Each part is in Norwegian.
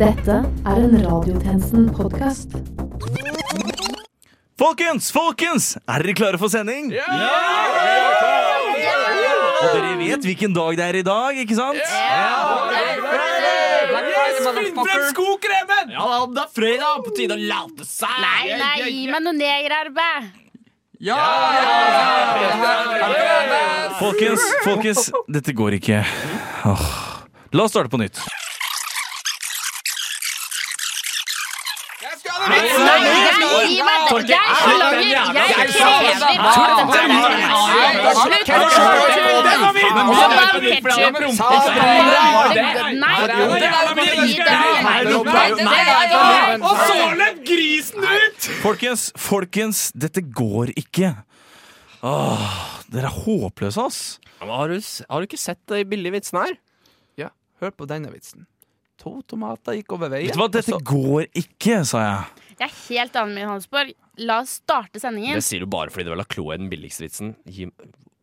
Dette er en Radiotjenesten-podkast. Folkens, folkens! Er dere klare for sending? Ja! Og dere vet hvilken dag det er i dag, ikke sant? Finn frem skokremen! Ja, det er fredag, på tide å late seg. Nei, nei, gi meg noe negerarbeid. Folkens, folkens, dette går ikke. Åh. La oss starte på nytt. Nei, nei, gi meg det. Jeg forlanger Jeg krever Og så løp grisen ut! Folkens, folkens, dette går ikke. Åh, dere er håpløse, ass. Har du, har du ikke sett de billige vitsene her? Ja, hør på denne vitsen. To tomater gikk over veien. Vet du hva, dette så- går ikke, sa jeg. Jeg er helt enig med Hansborg. La oss starte sendingen. Det sier du bare fordi du vil ha kloa i den billigste vitsen. Gi,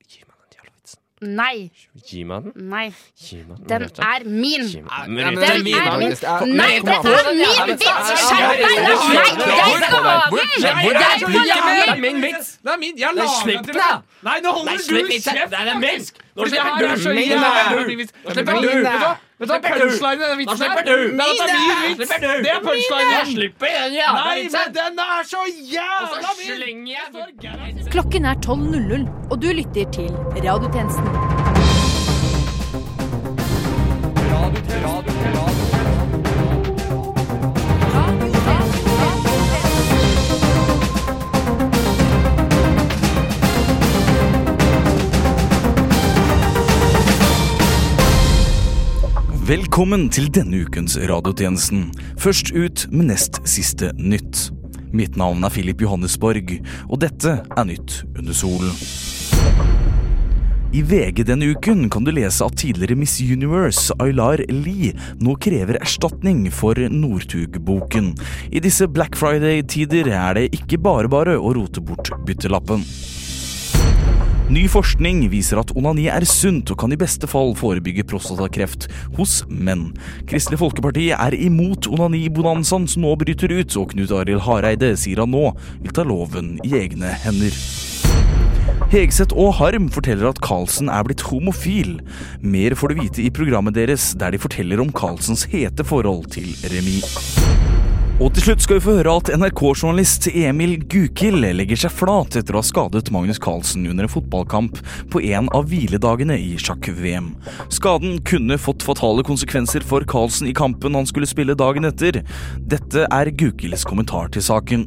gi meg den jævla vitsen. Nei. Gi meg den. Nei. Gi meg den. Den er min. Gi meg den. det er Den min, er min. Nei, dette det er min vits! Skjerp deg! Nei, jeg forlanger Det er min vits! Det er min. Jeg la lager den til den, deg. Nei, nå holder du kjeft! Det er min. Nå slipper du du. Nå slipper du. Vet du hva? Vet du hva punchline i den vitsen er? du. Det er er min vits. Det er punchline. Jeg slipper den jævla Nei, vitsen. men den er så jævla min! Klokken er 12.00, og du lytter til Radiotjenesten. Velkommen til denne ukens radiotjenesten. Først ut med nest siste nytt. Mitt navn er Filip Johannesborg, og dette er Nytt under solen. I VG denne uken kan du lese at tidligere Miss Universe, Aylar Lie, nå krever erstatning for Northug-boken. I disse Black Friday-tider er det ikke bare bare å rote bort byttelappen. Ny forskning viser at onani er sunt og kan i beste fall forebygge prostatakreft hos menn. Kristelig Folkeparti er imot onanibonanzaen som nå bryter ut, og Knut Arild Hareide sier han nå vil ta loven i egne hender. Hegseth og Harm forteller at Carlsen er blitt homofil. Mer får du vite i programmet deres, der de forteller om Carlsens hete forhold til Remi. Til slutt skal vi få høre at NRK-journalist Emil Gukild legger seg flat etter å ha skadet Magnus Carlsen under en fotballkamp på en av hviledagene i sjakk-VM. Skaden kunne fått fatale konsekvenser for Carlsen i kampen han skulle spille dagen etter. Dette er Gukilds kommentar til saken.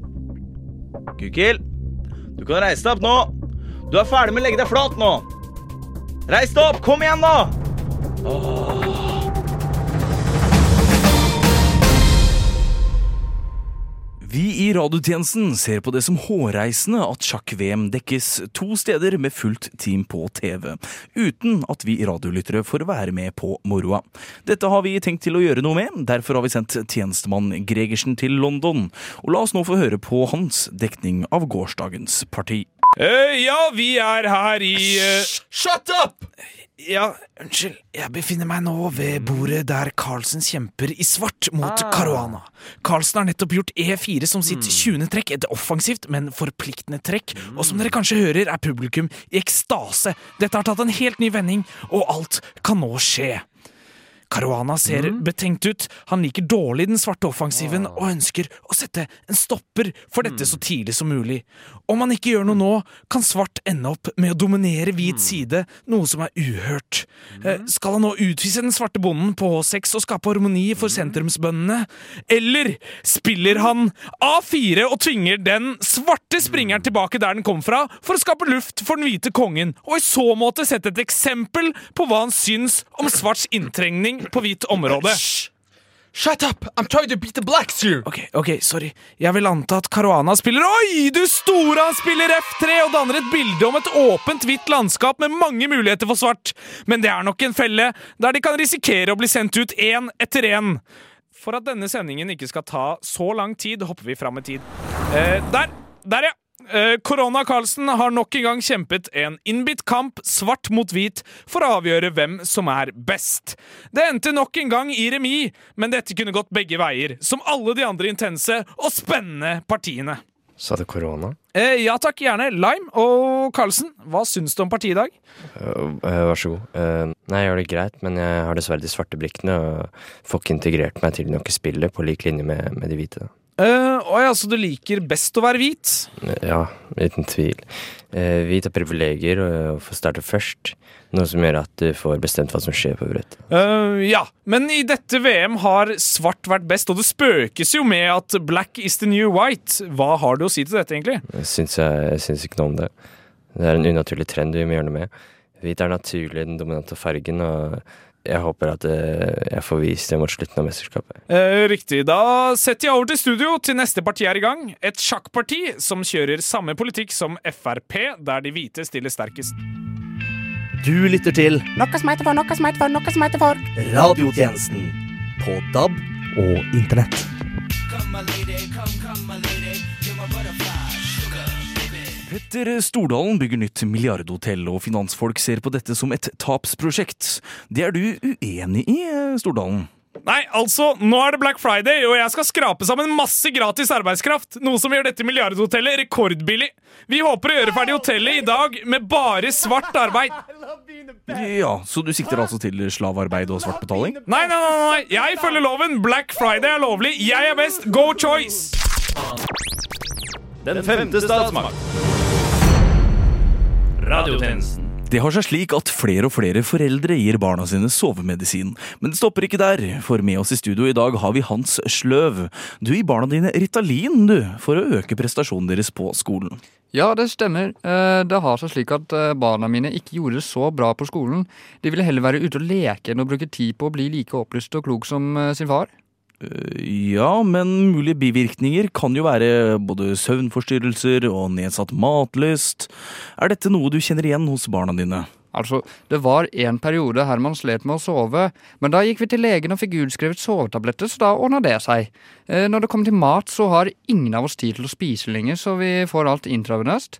Gukild, du kan reise deg opp nå. Du er ferdig med å legge deg flat nå. Reis deg opp, kom igjen da! Vi i radiotjenesten ser på det som hårreisende at sjakk-VM dekkes to steder med fullt team på TV, uten at vi radiolyttere får være med på moroa. Dette har vi tenkt til å gjøre noe med, derfor har vi sendt tjenestemann Gregersen til London. Og la oss nå få høre på hans dekning av gårsdagens parti. Uh, ja, vi er her i uh... Shut up! Ja, Unnskyld, jeg befinner meg nå ved bordet der Carlsen kjemper i svart mot Caruana. Carlsen har nettopp gjort E4 som sitt 20. trekk, et offensivt, men forpliktende trekk, og som dere kanskje hører, er publikum i ekstase. Dette har tatt en helt ny vending, og alt kan nå skje. Caruana ser betenkt ut, han liker dårlig den svarte offensiven og ønsker å sette en stopper for dette så tidlig som mulig. Om han ikke gjør noe nå, kan svart ende opp med å dominere hvit side, noe som er uhørt. Eh, Skal han nå utvise den svarte bonden på H6 og skape harmoni for sentrumsbøndene? Eller spiller han A4 og tvinger den svarte springeren tilbake der den kom fra, for å skape luft for den hvite kongen, og i så måte sette et eksempel på hva han syns om svarts inntrengning på hvitt område? Shut up! I'm trying to beat the blacks here! Ok, ok, sorry. Jeg vil anta at Caruana spiller Oi, du store! Han spiller F3 og danner et bilde om et åpent, hvitt landskap med mange muligheter for svart. Men det er nok en felle, der de kan risikere å bli sendt ut én etter én. For at denne sendingen ikke skal ta så lang tid, hopper vi fram i tid. Eh, der! Der, ja! Eh, Korona Karlsen har nok en gang kjempet en innbitt kamp, svart mot hvit, for å avgjøre hvem som er best. Det endte nok en gang i remis, men dette kunne gått begge veier, som alle de andre intense og spennende partiene. Sa du korona? Eh, ja takk, gjerne. Lime og Karlsen, hva syns du om partiet i dag? Uh, uh, vær så god. Uh, nei, jeg gjør det greit, men jeg har dessverre de svarte brikkene og får ikke integrert meg til nok i spillet på lik linje med, med de hvite. Eh, å ja, så du liker best å være hvit? Ja, uten tvil. Uh, hvit har privilegier og får starte først, noe som gjør at du får bestemt hva som skjer på brettet. Uh, ja, men i dette VM har svart vært best, og det spøkes jo med at black is the new white. Hva har du å si til dette, egentlig? Jeg syns, jeg, jeg syns ikke noe om det. Det er en unaturlig trend vi må gjøre noe med. Hvit er naturlig den dominante fargen, og jeg håper at eh, jeg får vist det mot slutten av mesterskapet. Eh, riktig. Da setter jeg over til studio til neste parti er i gang. Et sjakkparti som kjører samme politikk som Frp, der de hvite stiller sterkest. Du lytter til Noe som heter for, noe som heter for, noe som heter for. Radiotjenesten på DAB og Internett. Petter Stordalen bygger nytt milliardhotell, og finansfolk ser på dette som et tapsprosjekt. Det er du uenig i, Stordalen? Nei, altså, nå er det Black Friday, og jeg skal skrape sammen masse gratis arbeidskraft. Noe som gjør dette milliardhotellet rekordbillig. Vi håper å gjøre ferdig hotellet i dag med bare svart arbeid. Ja, Så du sikter altså til slavearbeid og svart betaling? Nei, nei, nei, nei, jeg følger loven. Black Friday er lovlig. Jeg er best. Go choice! Den femte statsmakt. Radiotjenesten. Det har seg slik at flere og flere foreldre gir barna sine sovemedisin. Men det stopper ikke der, for med oss i studio i dag har vi Hans Sløv. Du gir barna dine Ritalin, du, for å øke prestasjonen deres på skolen. Ja, det stemmer. Eh, Det har seg slik at eh, barna mine ikke gjorde det så bra på skolen. De ville heller være ute og leke enn å bruke tid på å bli like opplyst og klok som eh, sin far. Ja, men mulige bivirkninger kan jo være både søvnforstyrrelser og nedsatt matlyst. Er dette noe du kjenner igjen hos barna dine? Altså, Det var en periode Herman slet med å sove, men da gikk vi til legen og fikk utskrevet sovetabletter, så da ordna det seg. Eh, Når det kommer til mat, så har ingen av oss tid til å spise lenger, så vi får alt intravenøst.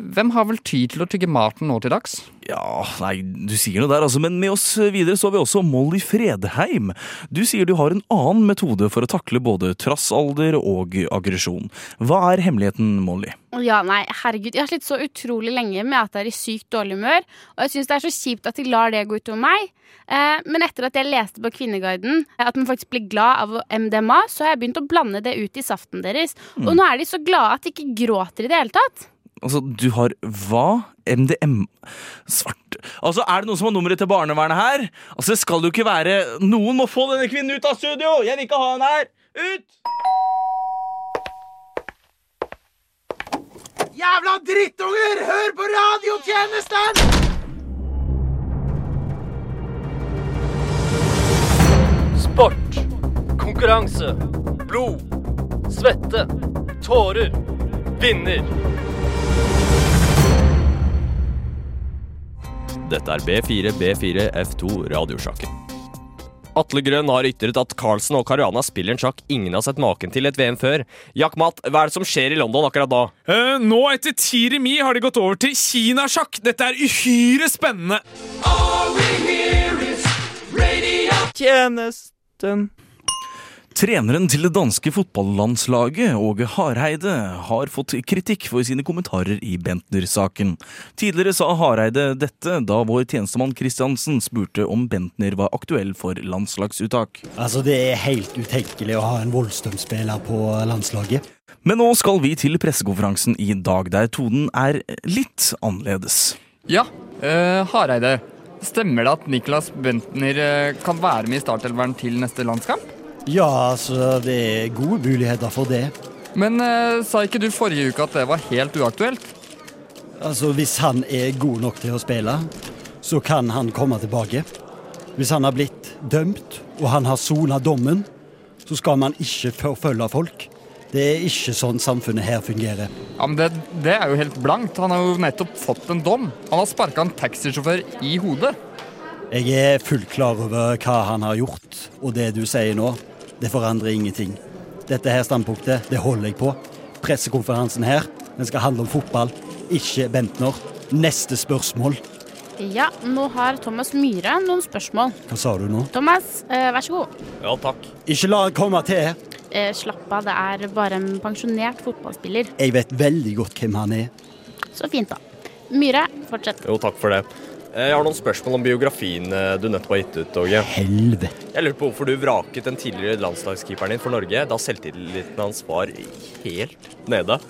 Hvem har vel tid til å tygge maten nå til dags? Ja, nei, du sier noe der, altså, men med oss videre så har vi også Molly Fredheim. Du sier du har en annen metode for å takle både trassalder og aggresjon. Hva er hemmeligheten, Molly? Ja, nei, herregud, jeg har slitt så utrolig lenge med at jeg er i sykt dårlig humør, og jeg syns det er så kjipt at de lar det gå utover meg. Eh, men etter at jeg leste på Kvinneguiden at man faktisk blir glad av MDMA, så har jeg begynt å blande det ut i saften deres. Og nå er de så glade at de ikke gråter i det hele tatt. Altså, du har hva? MDM Svart Altså, er det noen som har nummeret til barnevernet her? Altså, det skal jo ikke være Noen må få denne kvinnen ut av studio! Jeg vil ikke ha henne her! Ut! Jævla drittunger! Hør på radiotjenesten! Sport, konkurranse, blod, svette, tårer, vinner. Dette er B4 B4 F2 Radiosjakken. Atle Grønn har ytret at Carlsen og Caruana spiller en sjakk ingen har sett maken til et VM før. Jack Matt, hva er det som skjer i London akkurat da? Uh, nå, etter ti remis, har de gått over til kinasjakk. Dette er uhyre spennende. Tjenesten. Treneren til det danske fotballandslaget, Åge Hareide, har fått kritikk for sine kommentarer i Bentner-saken. Tidligere sa Hareide dette da vår tjenestemann Christiansen spurte om Bentner var aktuell for landslagsuttak. Altså, Det er helt utenkelig å ha en Vollstrøm-spiller på landslaget. Men nå skal vi til pressekonferansen i dag, der tonen er litt annerledes. Ja, øh, Hareide. Stemmer det at Niklas Bentner eh, kan være med i startelveren til neste landskamp? Ja, altså, det er gode muligheter for det. Men eh, sa ikke du forrige uke at det var helt uaktuelt? Altså, Hvis han er god nok til å spille, så kan han komme tilbake. Hvis han har blitt dømt, og han har sona dommen, så skal man ikke forfølge folk. Det er ikke sånn samfunnet her fungerer. Ja, men det, det er jo helt blankt. Han har jo nettopp fått en dom. Han har sparka en taxisjåfør i hodet. Jeg er fullt klar over hva han har gjort, og det du sier nå, det forandrer ingenting. Dette her standpunktet, det holder jeg på. Pressekonferansen her, Den skal handle om fotball, ikke Bentner. Neste spørsmål. Ja, nå har Thomas Myhre noen spørsmål. Hva sa du nå? Thomas, eh, vær så god. Ja, takk. Ikke la han komme til. Eh, slapp av, det er bare en pensjonert fotballspiller. Jeg vet veldig godt hvem han er. Så fint, da. Myhre, fortsett. Jo, takk for det. Eh, Jeg har noen spørsmål om biografien eh, du nettopp har gitt ut, Åge. Helvete. Jeg lurer på hvorfor du vraket den tidligere landslagskeeperen din for Norge, da selvtilliten hans var helt nede.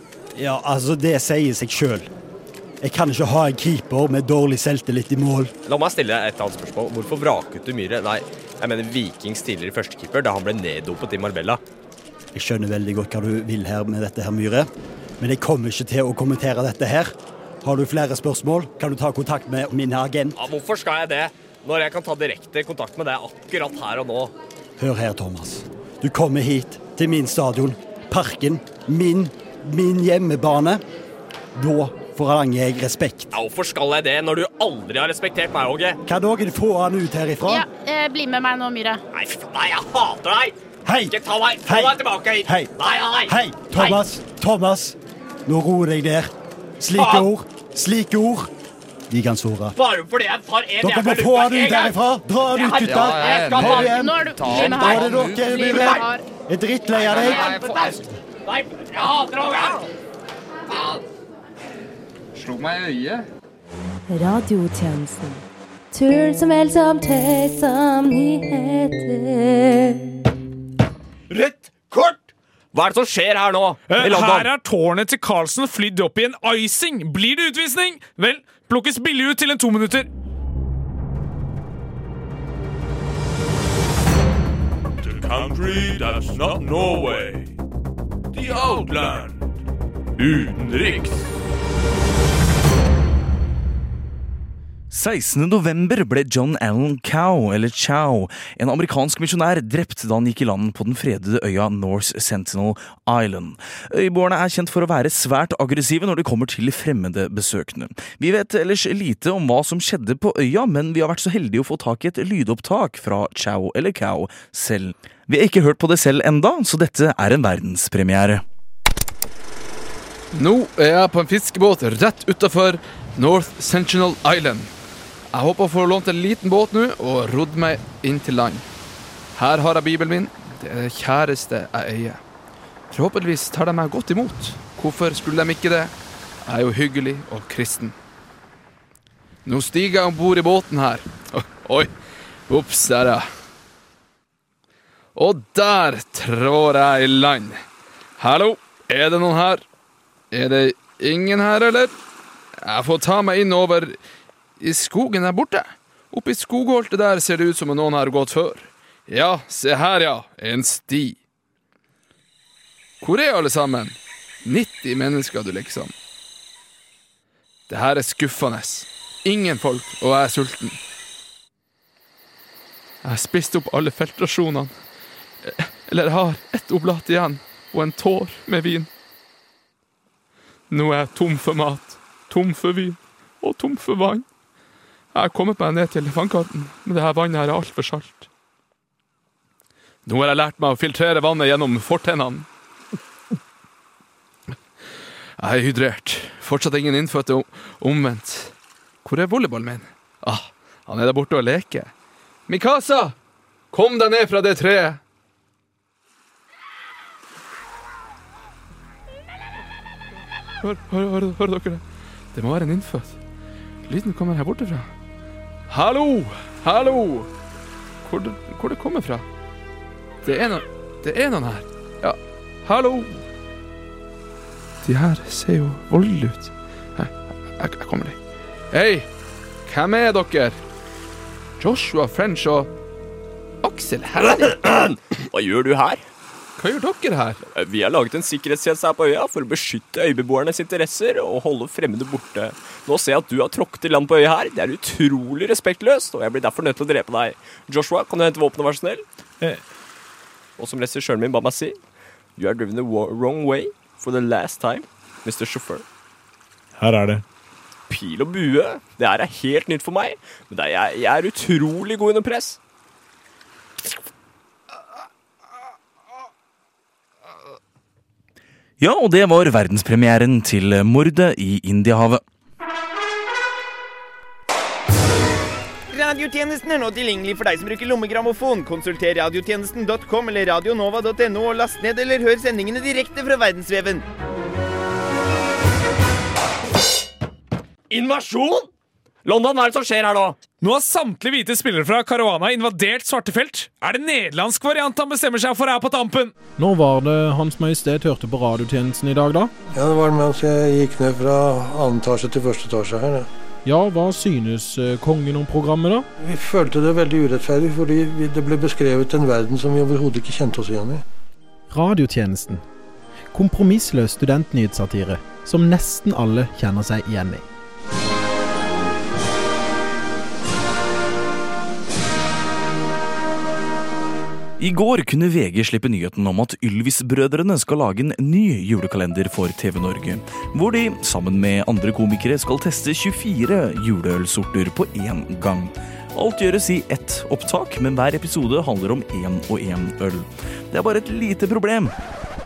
Ja, altså, det sier seg sjøl. Jeg kan ikke ha en keeper med dårlig selvtillit i mål. La meg stille et annet spørsmål. Hvorfor vraket du Myhre? Nei, jeg mener Vikings tidligere førstekeeper da han ble neddopet i Marbella. Jeg skjønner veldig godt hva du vil her med dette her, Myhre. Men jeg kommer ikke til å kommentere dette her. Har du flere spørsmål, kan du ta kontakt med min agent. Ja, hvorfor skal jeg det? Når jeg kan ta direkte kontakt med deg akkurat her og nå. Hør her, Thomas. Du kommer hit, til min stadion. Parken. Min, min hjemmebane. Da forlanger jeg respekt. Ja, hvorfor skal jeg det når du aldri har respektert meg, Åge? Kan noen få han ut herifra? Ja, eh, bli med meg nå, Myhre. Nei, nei, jeg hater deg! Hei! Ikke ta meg, ta Hei! meg tilbake hit! Hei! Nei, nei! Hei, Thomas! Thomas! Nå roer deg ned. Slike ah. ord, slike ord, de kan såre. Bare fordi jeg tar en Dere må få han ut gang. herifra! Dra han ut, gutta! Kom ta- igjen! Nå er du Ta det dere, Bli med Jeg er drittlei av deg. Nei, jeg hater Faen. Slo meg i øyet. Radiotjenesten. Turen som vel som tøys som nyheter. Rødt kort! Hva er det som skjer her nå? Eh, I London? Her er tårnet til Carlsen flydd opp i en icing. Blir det utvisning? Vel, plukkes billig ut til en to minutter. The country that's not Norway. The outland. Utenriks. 16. november ble John Allen Cow, eller Chow, en amerikansk misjonær, drept da han gikk i land på den fredede øya North Sentinel Island. Øyboerne er kjent for å være svært aggressive når det kommer til fremmede besøkende. Vi vet ellers lite om hva som skjedde på øya, men vi har vært så heldige å få tak i et lydopptak fra Chow, eller Cow, selv. Vi har ikke hørt på det selv enda, så dette er en verdenspremiere. Nå er jeg på en fiskebåt rett utafor North Sentinel Island. Jeg håper å få lånt en liten båt nå og rodd meg inn til land. Her har jeg bibelen min. Det er det kjæreste jeg eier. Forhåpentligvis tar de meg godt imot. Hvorfor skulle de ikke det? Jeg er jo hyggelig og kristen. Nå stiger jeg om bord i båten her. Oi, ops, der, ja. Og der trår jeg i land. Hallo, er det noen her? Er det ingen her, eller? Jeg får ta meg inn over i skogen der borte. Oppi skogholtet der ser det ut som om noen har gått før. Ja, se her, ja. En sti. Hvor er alle sammen? 90 mennesker, du, liksom. Det her er skuffende. Ingen folk, og jeg er sulten. Jeg har spist opp alle feltrasjonene. Eller jeg har ett oblat igjen, og en tår med vin. Nå er jeg tom for mat, tom for vin og tom for vann. Jeg har kommet meg ned til vannkanten, men det her vannet her er altfor salt. Nå har jeg lært meg å filtrere vannet gjennom fortennene. Jeg er hydrert. Fortsatt ingen innfødte om- omvendt. Hvor er volleyballen min? Ah, han er der borte og leker. Mikasa! Kom deg ned fra det treet! Hør, hør, hør, hør dere det? Det må være en innfødt. Lyden kommer her borte fra. Hallo! Hallo! Hvor det, hvor det kommer fra? Det er, noen, det er noen her. Ja, hallo! De her ser jo voldelige ut. Jeg, jeg, jeg kommer dit. Hei! Hvem er dere? Joshua French og Aksel Herre. Hva gjør du her? Hva gjør dere her? Vi har laget en sikkerhetstjeneste her på øya for å beskytte øybeboernes interesser og holde fremmede borte. Nå ser jeg at du har tråkket i land på øya her. Det er utrolig respektløst, og jeg blir derfor nødt til å drepe deg. Joshua, kan du hente våpenet, vær så snill? Og som regissøren min ba meg si, you are driven the wrong way for the last time, Mr. Chauffeur. Her er det. Pil og bue, det her er helt nytt for meg, men det er, jeg, jeg er utrolig god under press. Ja, og det var verdenspremieren til Mordet i Indiahavet. Radiotjenesten er nå tilgjengelig for deg som bruker lommegrammofon. Konsulter radiotjenesten.com eller radionova.no og last ned eller hør sendingene direkte fra verdensveven. Invasjon? London, hva er det som skjer her nå? Nå har samtlige hvite spillere fra Caruana invadert svarte felt. Er det nederlandsk variant han bestemmer seg for her på tampen? Når var det Hans Majestet hørte på radiotjenesten i dag, da? Ja, det var mens jeg gikk ned fra annen etasje til første etasje her. Ja. Ja, hva synes eh, kongen om programmet, da? Vi følte det veldig urettferdig, fordi det ble beskrevet en verden som vi overhodet ikke kjente oss igjen i. Radiotjenesten. Kompromissløs studentnyhetssatire som nesten alle kjenner seg igjen i. I går kunne VG slippe nyheten om at Ylvis-brødrene skal lage en ny julekalender for TV Norge. Hvor de, sammen med andre komikere, skal teste 24 juleølsorter på én gang. Alt gjøres i ett opptak, men hver episode handler om én og én øl. Det er bare et lite problem.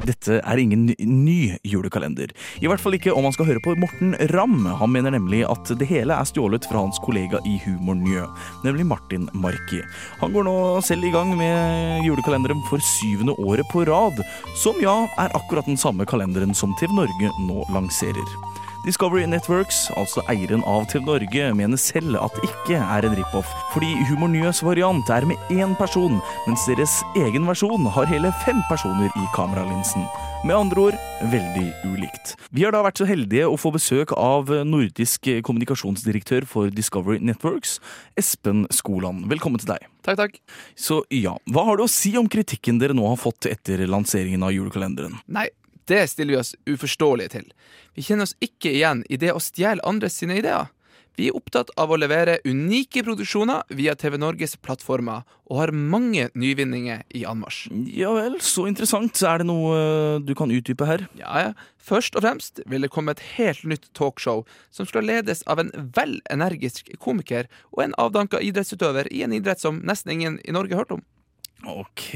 Dette er ingen ny- julekalender. I hvert fall ikke om man skal høre på Morten Ramm. Han mener nemlig at det hele er stjålet fra hans kollega i Humor Njø, nemlig Martin Marki. Han går nå selv i gang med julekalenderen for syvende året på rad, som ja, er akkurat den samme kalenderen som TV Norge nå lanserer. Discovery Networks, altså eieren av TV Norge, mener selv at det ikke er en rip-off, fordi humorniøs variant er med én person, mens deres egen versjon har hele fem personer i kameralinsen. Med andre ord veldig ulikt. Vi har da vært så heldige å få besøk av nordisk kommunikasjonsdirektør for Discovery Networks, Espen Skoland. Velkommen til deg. Takk, takk. Så ja, hva har du å si om kritikken dere nå har fått etter lanseringen av julekalenderen? Nei, det stiller vi oss uforståelige til. Vi kjenner oss ikke igjen i det å stjele andres sine ideer. Vi er opptatt av å levere unike produksjoner via TV Norges plattformer, og har mange nyvinninger i anmarsj. Ja vel, så interessant. Er det noe eh, du kan utdype her? Ja, ja. Først og fremst vil det komme et helt nytt talkshow som skal ledes av en vel energisk komiker og en avdanka idrettsutøver i en idrett som nesten ingen i Norge har hørt om. Ok,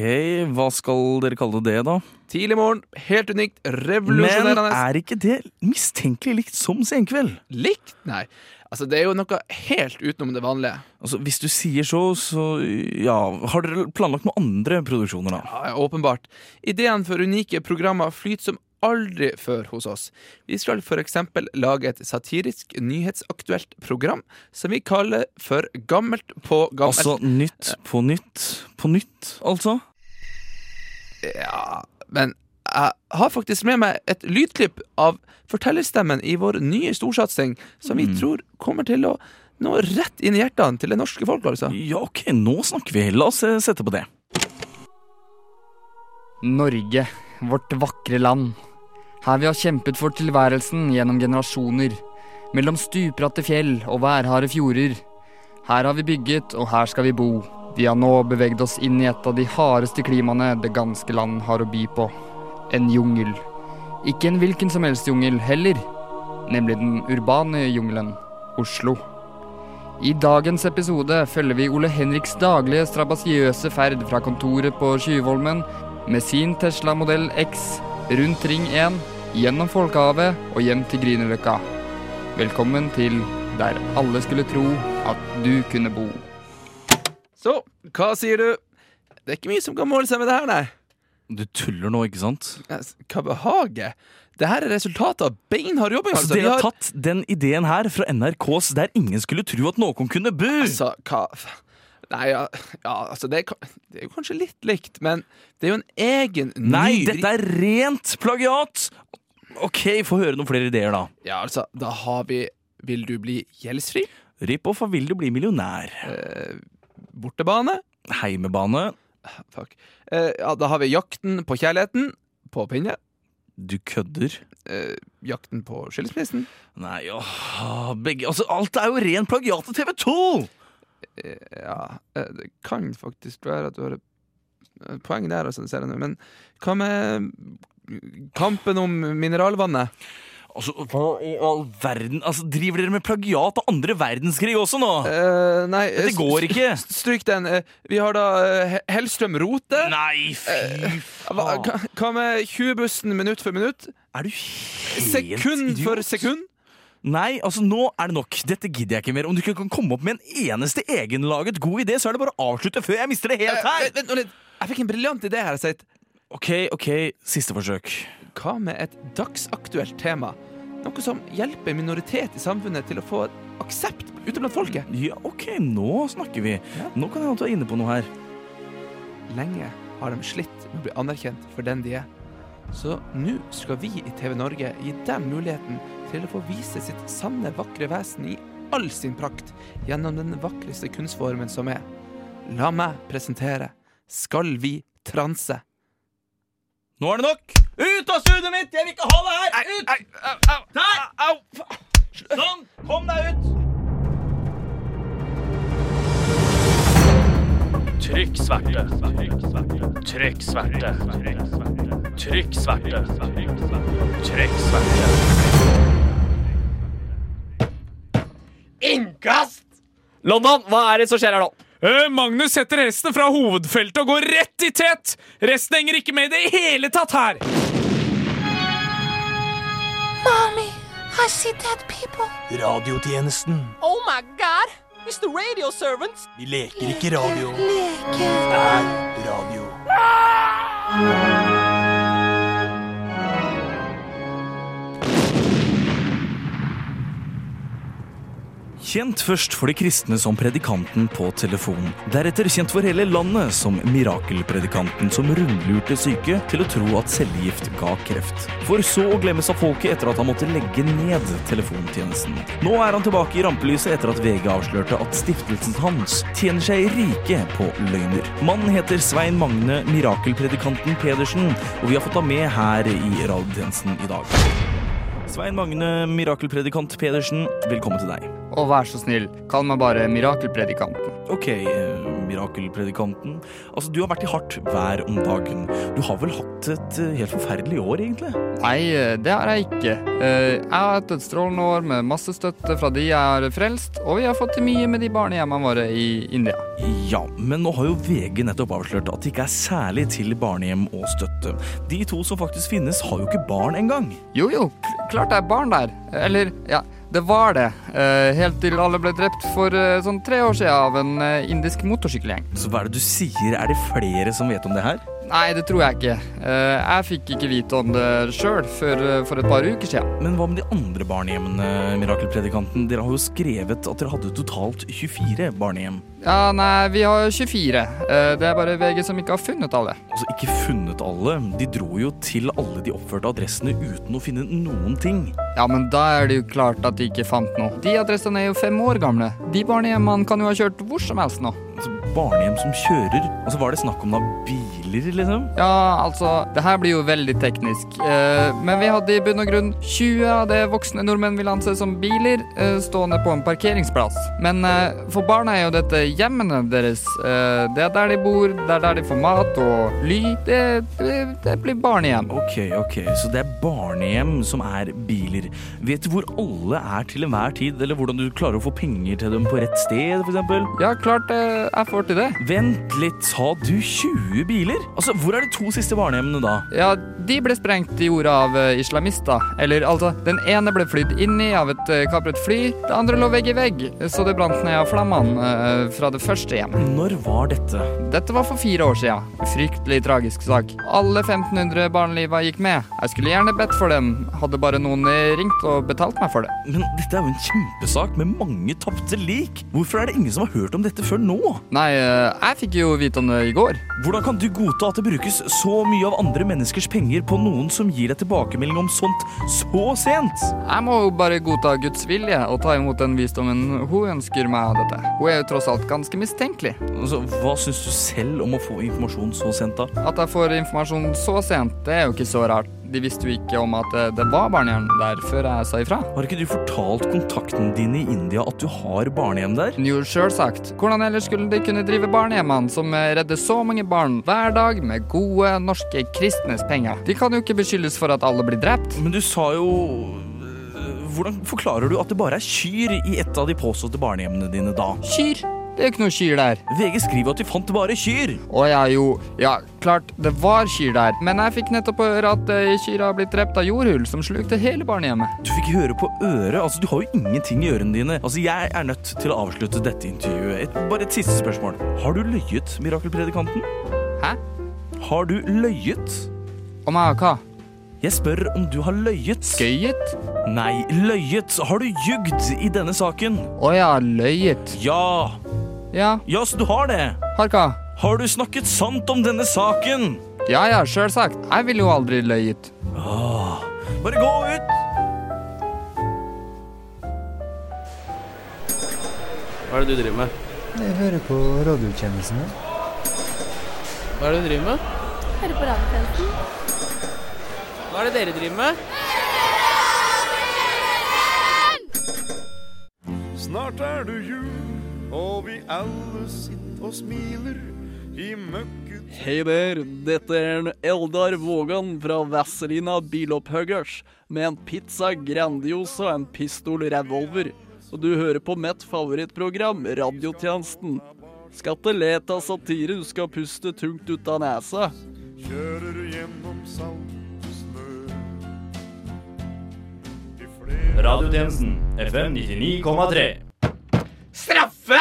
hva skal dere kalle det da? Tidlig morgen, helt unikt, Men er ikke det mistenkelig likt som Senkveld? Likt? Nei. Altså, det er jo noe helt utenom det vanlige. Altså, Hvis du sier så, så ja Har dere planlagt noen andre produksjoner, da? Ja, åpenbart. Ideen for unike programmer flyter som aldri før hos oss. Vi skal eksempel lage et satirisk nyhetsaktuelt program som vi kaller for Gammelt på gammelt. Altså Nytt på nytt på nytt, altså? Ja, men jeg har faktisk med meg et lydklipp av fortellerstemmen i vår nye storsatsing, som vi Mm. tror kommer til å nå rett inn i hjertene til det norske folk, altså. Ja, ok, nå snakker vi. La oss eh, sette på det. Norge, vårt vakre land. Her vi har kjempet for tilværelsen gjennom generasjoner. Mellom stupbratte fjell og værharde fjorder. Her har vi bygget, og her skal vi bo. Vi har nå beveget oss inn i et av de hardeste klimaene det ganske land har å by på. En jungel. Ikke en hvilken som helst jungel heller. Nemlig den urbane jungelen Oslo. I dagens episode følger vi Ole Henriks daglige strabasiøse ferd fra kontoret på Tjuvholmen med sin Tesla modell X rundt Ring 1, gjennom Folkehavet og hjem til Grünerløkka. Velkommen til der alle skulle tro at du kunne bo. Så, hva sier du? Det er ikke mye som kan måle seg med det her, nei. Du tuller nå, ikke sant? Hva behaget? Det her er resultatet av beinhard jobbing. Altså, Altså, dere har tatt den ideen her fra NRKs der ingen skulle tro at noen kunne bo! Altså, hva Nei, ja, ja altså det er, det er jo kanskje litt likt, men det er jo en egen Nei, ny dette er rent plagiat! Ok, få høre noen flere ideer, da. Ja, altså, da har vi Vil du bli gjeldsfri? Rip-off av Vil du bli millionær? Eh, bortebane? Heimebane? Fuck. Eh, ja, da har vi Jakten på kjærligheten. På pinne. Du kødder? Eh, jakten på skilsmissen. Nei, åh, begge Altså, alt er jo ren plagiat til TV 2! Eh, ja, eh, det kan faktisk være at du har et poeng der, altså. Men hva med kampen om mineralvannet? Altså, hva i all verden Altså, Driver dere med plagiat av andre verdenskrig også nå? Uh, nei, Dette går ikke. st- st- Stryk den. Eh, Vi har da eh, Hellstrøm Rote. Nei, fy Hva Uh, hva med 20-bussen minutt for minutt? Er du helt Sekund for sekund? Nei, altså nå er det nok. Dette gidder jeg ikke mer. Om du ikke kan komme opp med en eneste egenlaget god idé, så er det bare å avslutte før jeg mister det helt her. her. vent, vent litt. Jeg fikk en briljant idé her. Seit. Ok, ok, siste forsøk. Hva med et dagsaktuelt tema? Noe som hjelper minoritet i samfunnet til å få aksept ute blant folket. Ja, ok, nå snakker vi. Nå kan jeg at du er inne på noe her. Lenge har de slitt med å bli anerkjent for den de er. Så nå skal vi i TV Norge gi dem muligheten til å få vise sitt sanne, vakre vesen i all sin prakt gjennom den vakreste kunstformen som er. La meg presentere Skal vi transe? Nå er det nok! Ut av studioet mitt! Jeg vil ikke ha det her! Ut! Der! Sånn! Kom deg ut! Trykk sverte. Trykk sverte. Trykk sverte. Trykk sverte. Innkast! London, hva er det som skjer her nå? Eh, Magnus setter hesten fra hovedfeltet og går rett i tet! Resten henger ikke med i det hele tatt her! Mommy, I see dead people. Radiotjenesten. Oh my god, it's the radio servants. Vi leker ikke radio. Leker. Er radio. Kjent først for de kristne som predikanten på telefon. Deretter kjent for hele landet som mirakelpredikanten som rundlurte syke til å tro at cellegift ga kreft. For så å glemmes av folket etter at han måtte legge ned telefontjenesten. Nå er han tilbake i rampelyset etter at VG avslørte at stiftelsen hans tjener seg rike på løgner. Mannen heter Svein Magne Mirakelpredikanten Pedersen, og vi har fått ham med her i radiotjenesten i dag. Svein Magne Mirakelpredikant Pedersen, velkommen til deg. Og vær så snill, kall meg bare Mirakelpredikanten. Ok, eh, mirakelpredikanten. Altså, du har vært i hardt vær om dagen. Du har vel hatt et eh, helt forferdelig år, egentlig? Nei, eh, det har jeg ikke. Eh, Jeg har hatt et strålende år med masse støtte fra de jeg har frelst, og vi har fått til mye med de barnehjemmene våre i India. Ja, men nå har jo VG nettopp avslørt at det ikke er særlig til barnehjem og støtte. De to som faktisk finnes, har jo ikke barn engang. Jo jo, klart det er barn der. Eller, ja, det var det. Eh, Helt til alle ble drept for eh, sånn tre år siden av en eh, indisk motorsykkelgjeng. Så hva er det du sier? Er det flere som vet om det her? Nei, det tror jeg ikke. Eh, Jeg fikk ikke vite om det sjøl før eh, for et par uker siden. Men hva med de andre barnehjemmene, Mirakelpredikanten? Dere har jo skrevet at dere hadde totalt 24 barnehjem. Ja, nei, vi har 24. Eh, Det er bare VG som ikke har funnet alle. Altså, ikke funnet alle. De dro jo til alle de oppførte adressene uten å finne noen ting. Ja, men da er det jo klart at de ikke fant noe. De adressene er jo fem år gamle. De barnehjemmene kan jo ha kjørt hvor som helst nå. Altså, barnehjem som kjører? Altså, Var det snakk om da biler, liksom? Ja, altså, det her blir jo veldig teknisk. Eh, men vi hadde i bunn og grunn 20 av det voksne nordmenn vil anse som biler, eh, stående på en parkeringsplass. Men eh, for barna er jo dette hjemmene deres. Eh, det er der de bor, det er der de får mat og ly. Det, det, det blir barnehjem. Ok, ok, så det er barnehjem som er biler. Vet du hvor alle er til enhver tid, eller hvordan du klarer å få penger til dem på rett sted, eksempel? Ja, klart eh, jeg får til det. Vent litt, sa du 20 biler? Altså, hvor er de to siste barnehjemmene da? Ja, de ble sprengt i jorda av eh, islamister. Eller altså, den ene ble flydd i av et eh, kapret fly, det andre lå vegg i vegg, så det brant ned av flammene uh, fra det første hjemmet. Når var dette? Dette var for fire år siden. Fryktelig tragisk sak. Alle 1500 barneliva gikk med. Jeg skulle gjerne bedt for dem, hadde bare noen ringt og betalt meg for det. Men dette er jo en kjempesak med mange tapte lik. Hvorfor er det ingen som har hørt om dette før nå? Nei, jeg fikk jo vite om det i går. Hvordan kan du godta at det brukes så mye av andre menneskers penger på noen som gir deg tilbakemelding om sånt så sent? Jeg må jo bare godta Guds vilje og ta imot den visdommen hun ønsker meg av dette. Hun er jo tross alt ganske mistenkelig. Altså, hva syns du selv om å få informasjon så sent, da? At jeg får informasjon så sent, det er jo ikke så rart. De visste jo ikke om at det, det var barnehjem der før jeg sa ifra. Har ikke du fortalt kontakten din i India at du har barnehjem der? Jo, sjølsagt. Hvordan ellers skulle de kunne drive barnehjemmene som eh, redder så mange barn hver dag med gode norske kristnes penger? De kan jo ikke beskyldes for at alle blir drept. Men du sa jo hvordan forklarer du at det bare er kyr i et av de påståtte barnehjemmene dine da? Kyr? Det er jo ikke noe kyr der. VG skriver at de fant bare kyr. Å ja, jo. Ja, klart det var kyr der. Men jeg fikk nettopp høre at uh, kyra har blitt drept av jordhull som slukte hele barnehjemmet. Du fikk høre på øret. Altså, Du har jo ingenting i ørene dine. Altså, Jeg er nødt til å avslutte dette intervjuet. Et, bare et siste spørsmål. Har du løyet, mirakelpredikanten? Hæ? Har du løyet? Om jeg har hva? Jeg spør om du har løyet. Skøyet? Nei, løyet. Har du jugd i denne saken? Å ja, løyet. Ja. Ja. Ja, så du har det? Har hva? Har du snakket sant om denne saken? Ja ja, sjølsagt. Jeg ville jo aldri løyet. Åh, bare gå ut. Hva er det du driver med? Jeg hører på radiotjenestene. Hva er det du driver med? Hører på radiotjenesten. Hva er det dere driver med? Snart er det jul, og vi alle sitter og smiler i møkket Hei der, dette er en Eldar Vågan fra Vazelina Bilopphuggers med en pizza Grandiosa og en pistol revolver. Og du hører på mitt favorittprogram, Radiotjenesten. Skal ikke le av satire, du skal puste tungt ut av nesa. Kjører gjennom salt og snø. Radiotjenesten FM 99,3. Straffe!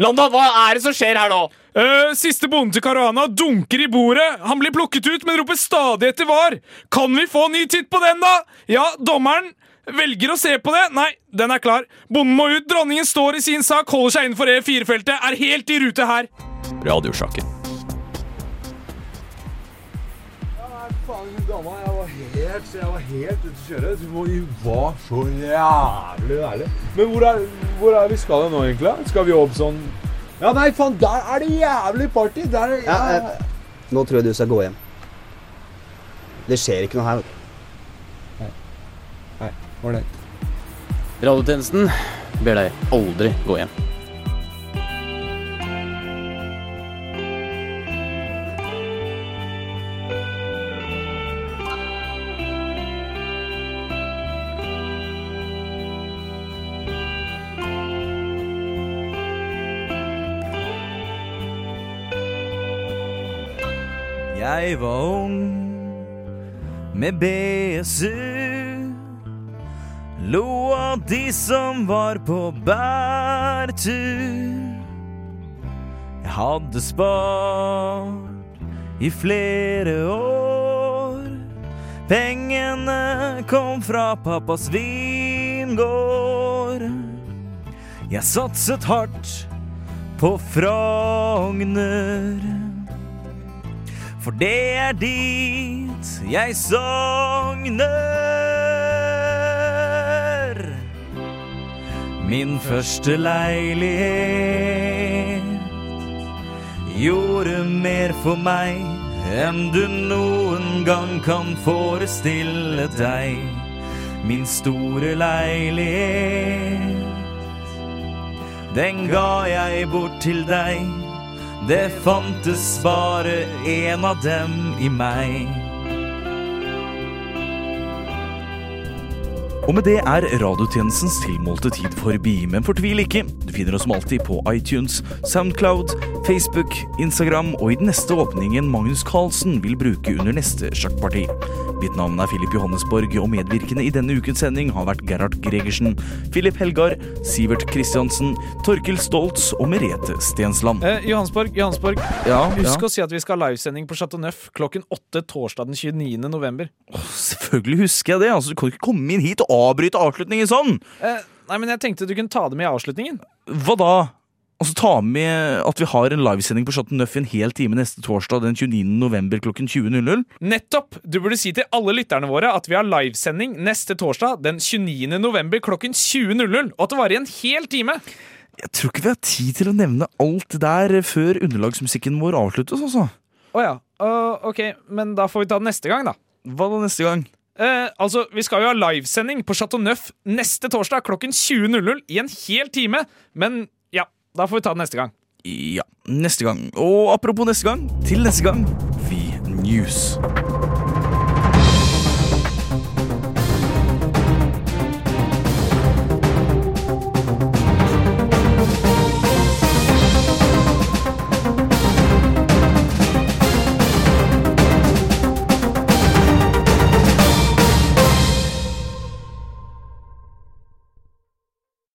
London, hva er det som skjer her nå? Uh, siste bonde til Caruana dunker i bordet. Han blir plukket ut, men roper stadig etter var. Kan vi få ny titt på den, da? Ja, dommeren velger å se på det. Nei, den er klar. Bonden må ut. Dronningen står i sin sak, holder seg innenfor E4-feltet, er helt i rute her. Radiosjakken. Faen, hun dama, ja. Helt, så jeg var helt ute å kjøre. Vi var- så jævlig deilig. Men hvor er, hvor er vi skal nå, egentlig? Skal vi opp sånn Ja, nei, faen, der er det jævlig party! Der er, Ja, eh, nå tror jeg du skal gå hjem. Det skjer ikke noe her. Nei. Nei, ålreit. Radiotjenesten ber deg aldri gå hjem. Jeg var ung med BSU. Lo av de som var på bærtur. Jeg hadde spart i flere år. Pengene kom fra pappas vingård. Jeg satset hardt på Frogner. For det er dit jeg sogner. Min første leilighet gjorde mer for meg enn du noen gang kan forestille deg. Min store leilighet, den ga jeg bort til deg. Det fantes bare en av dem i meg. Og med det er radiotjenestens tilmålte tid forbi, men fortvil ikke. Du finner oss som alltid på iTunes, Soundcloud, Facebook, Instagram og i den neste åpningen Magnus Carlsen vil bruke under neste sjakkparti. Mitt navn er Filip Johannesborg, og medvirkende i denne ukens sending har vært Gerhard Gregersen, Filip Helgar, Sivert Kristiansen, Torkil Stoltz og Merete Stensland. Eh, Johannesborg, Johannesborg. Ja, Husk ja. å si at vi skal ha livesending på Chateau Neuf klokken åtte torsdag den 29. november. Selvfølgelig husker jeg det. altså Du kan ikke komme inn hit og avbryte avslutningen sånn! Eh, nei, men jeg tenkte du kunne ta det med i avslutningen. Hva da? Altså Ta med at vi har en livesending på Chateau Neuf i en hel time neste torsdag den 29. november klokken 20.00? Nettopp! Du burde si til alle lytterne våre at vi har livesending neste torsdag den 29. november klokken 20.00, og at det varer i en hel time. Jeg tror ikke vi har tid til å nevne alt der før underlagsmusikken vår avsluttes, altså. Å ja. Uh, ok, men da får vi ta det neste gang, da. Hva da neste gang? Uh, altså, Vi skal jo ha livesending på Chateau Neuf neste torsdag klokken 20.00 i en hel time. Men da får vi ta det neste gang. Ja, neste gang. Og apropos neste gang, til neste gang, vi news.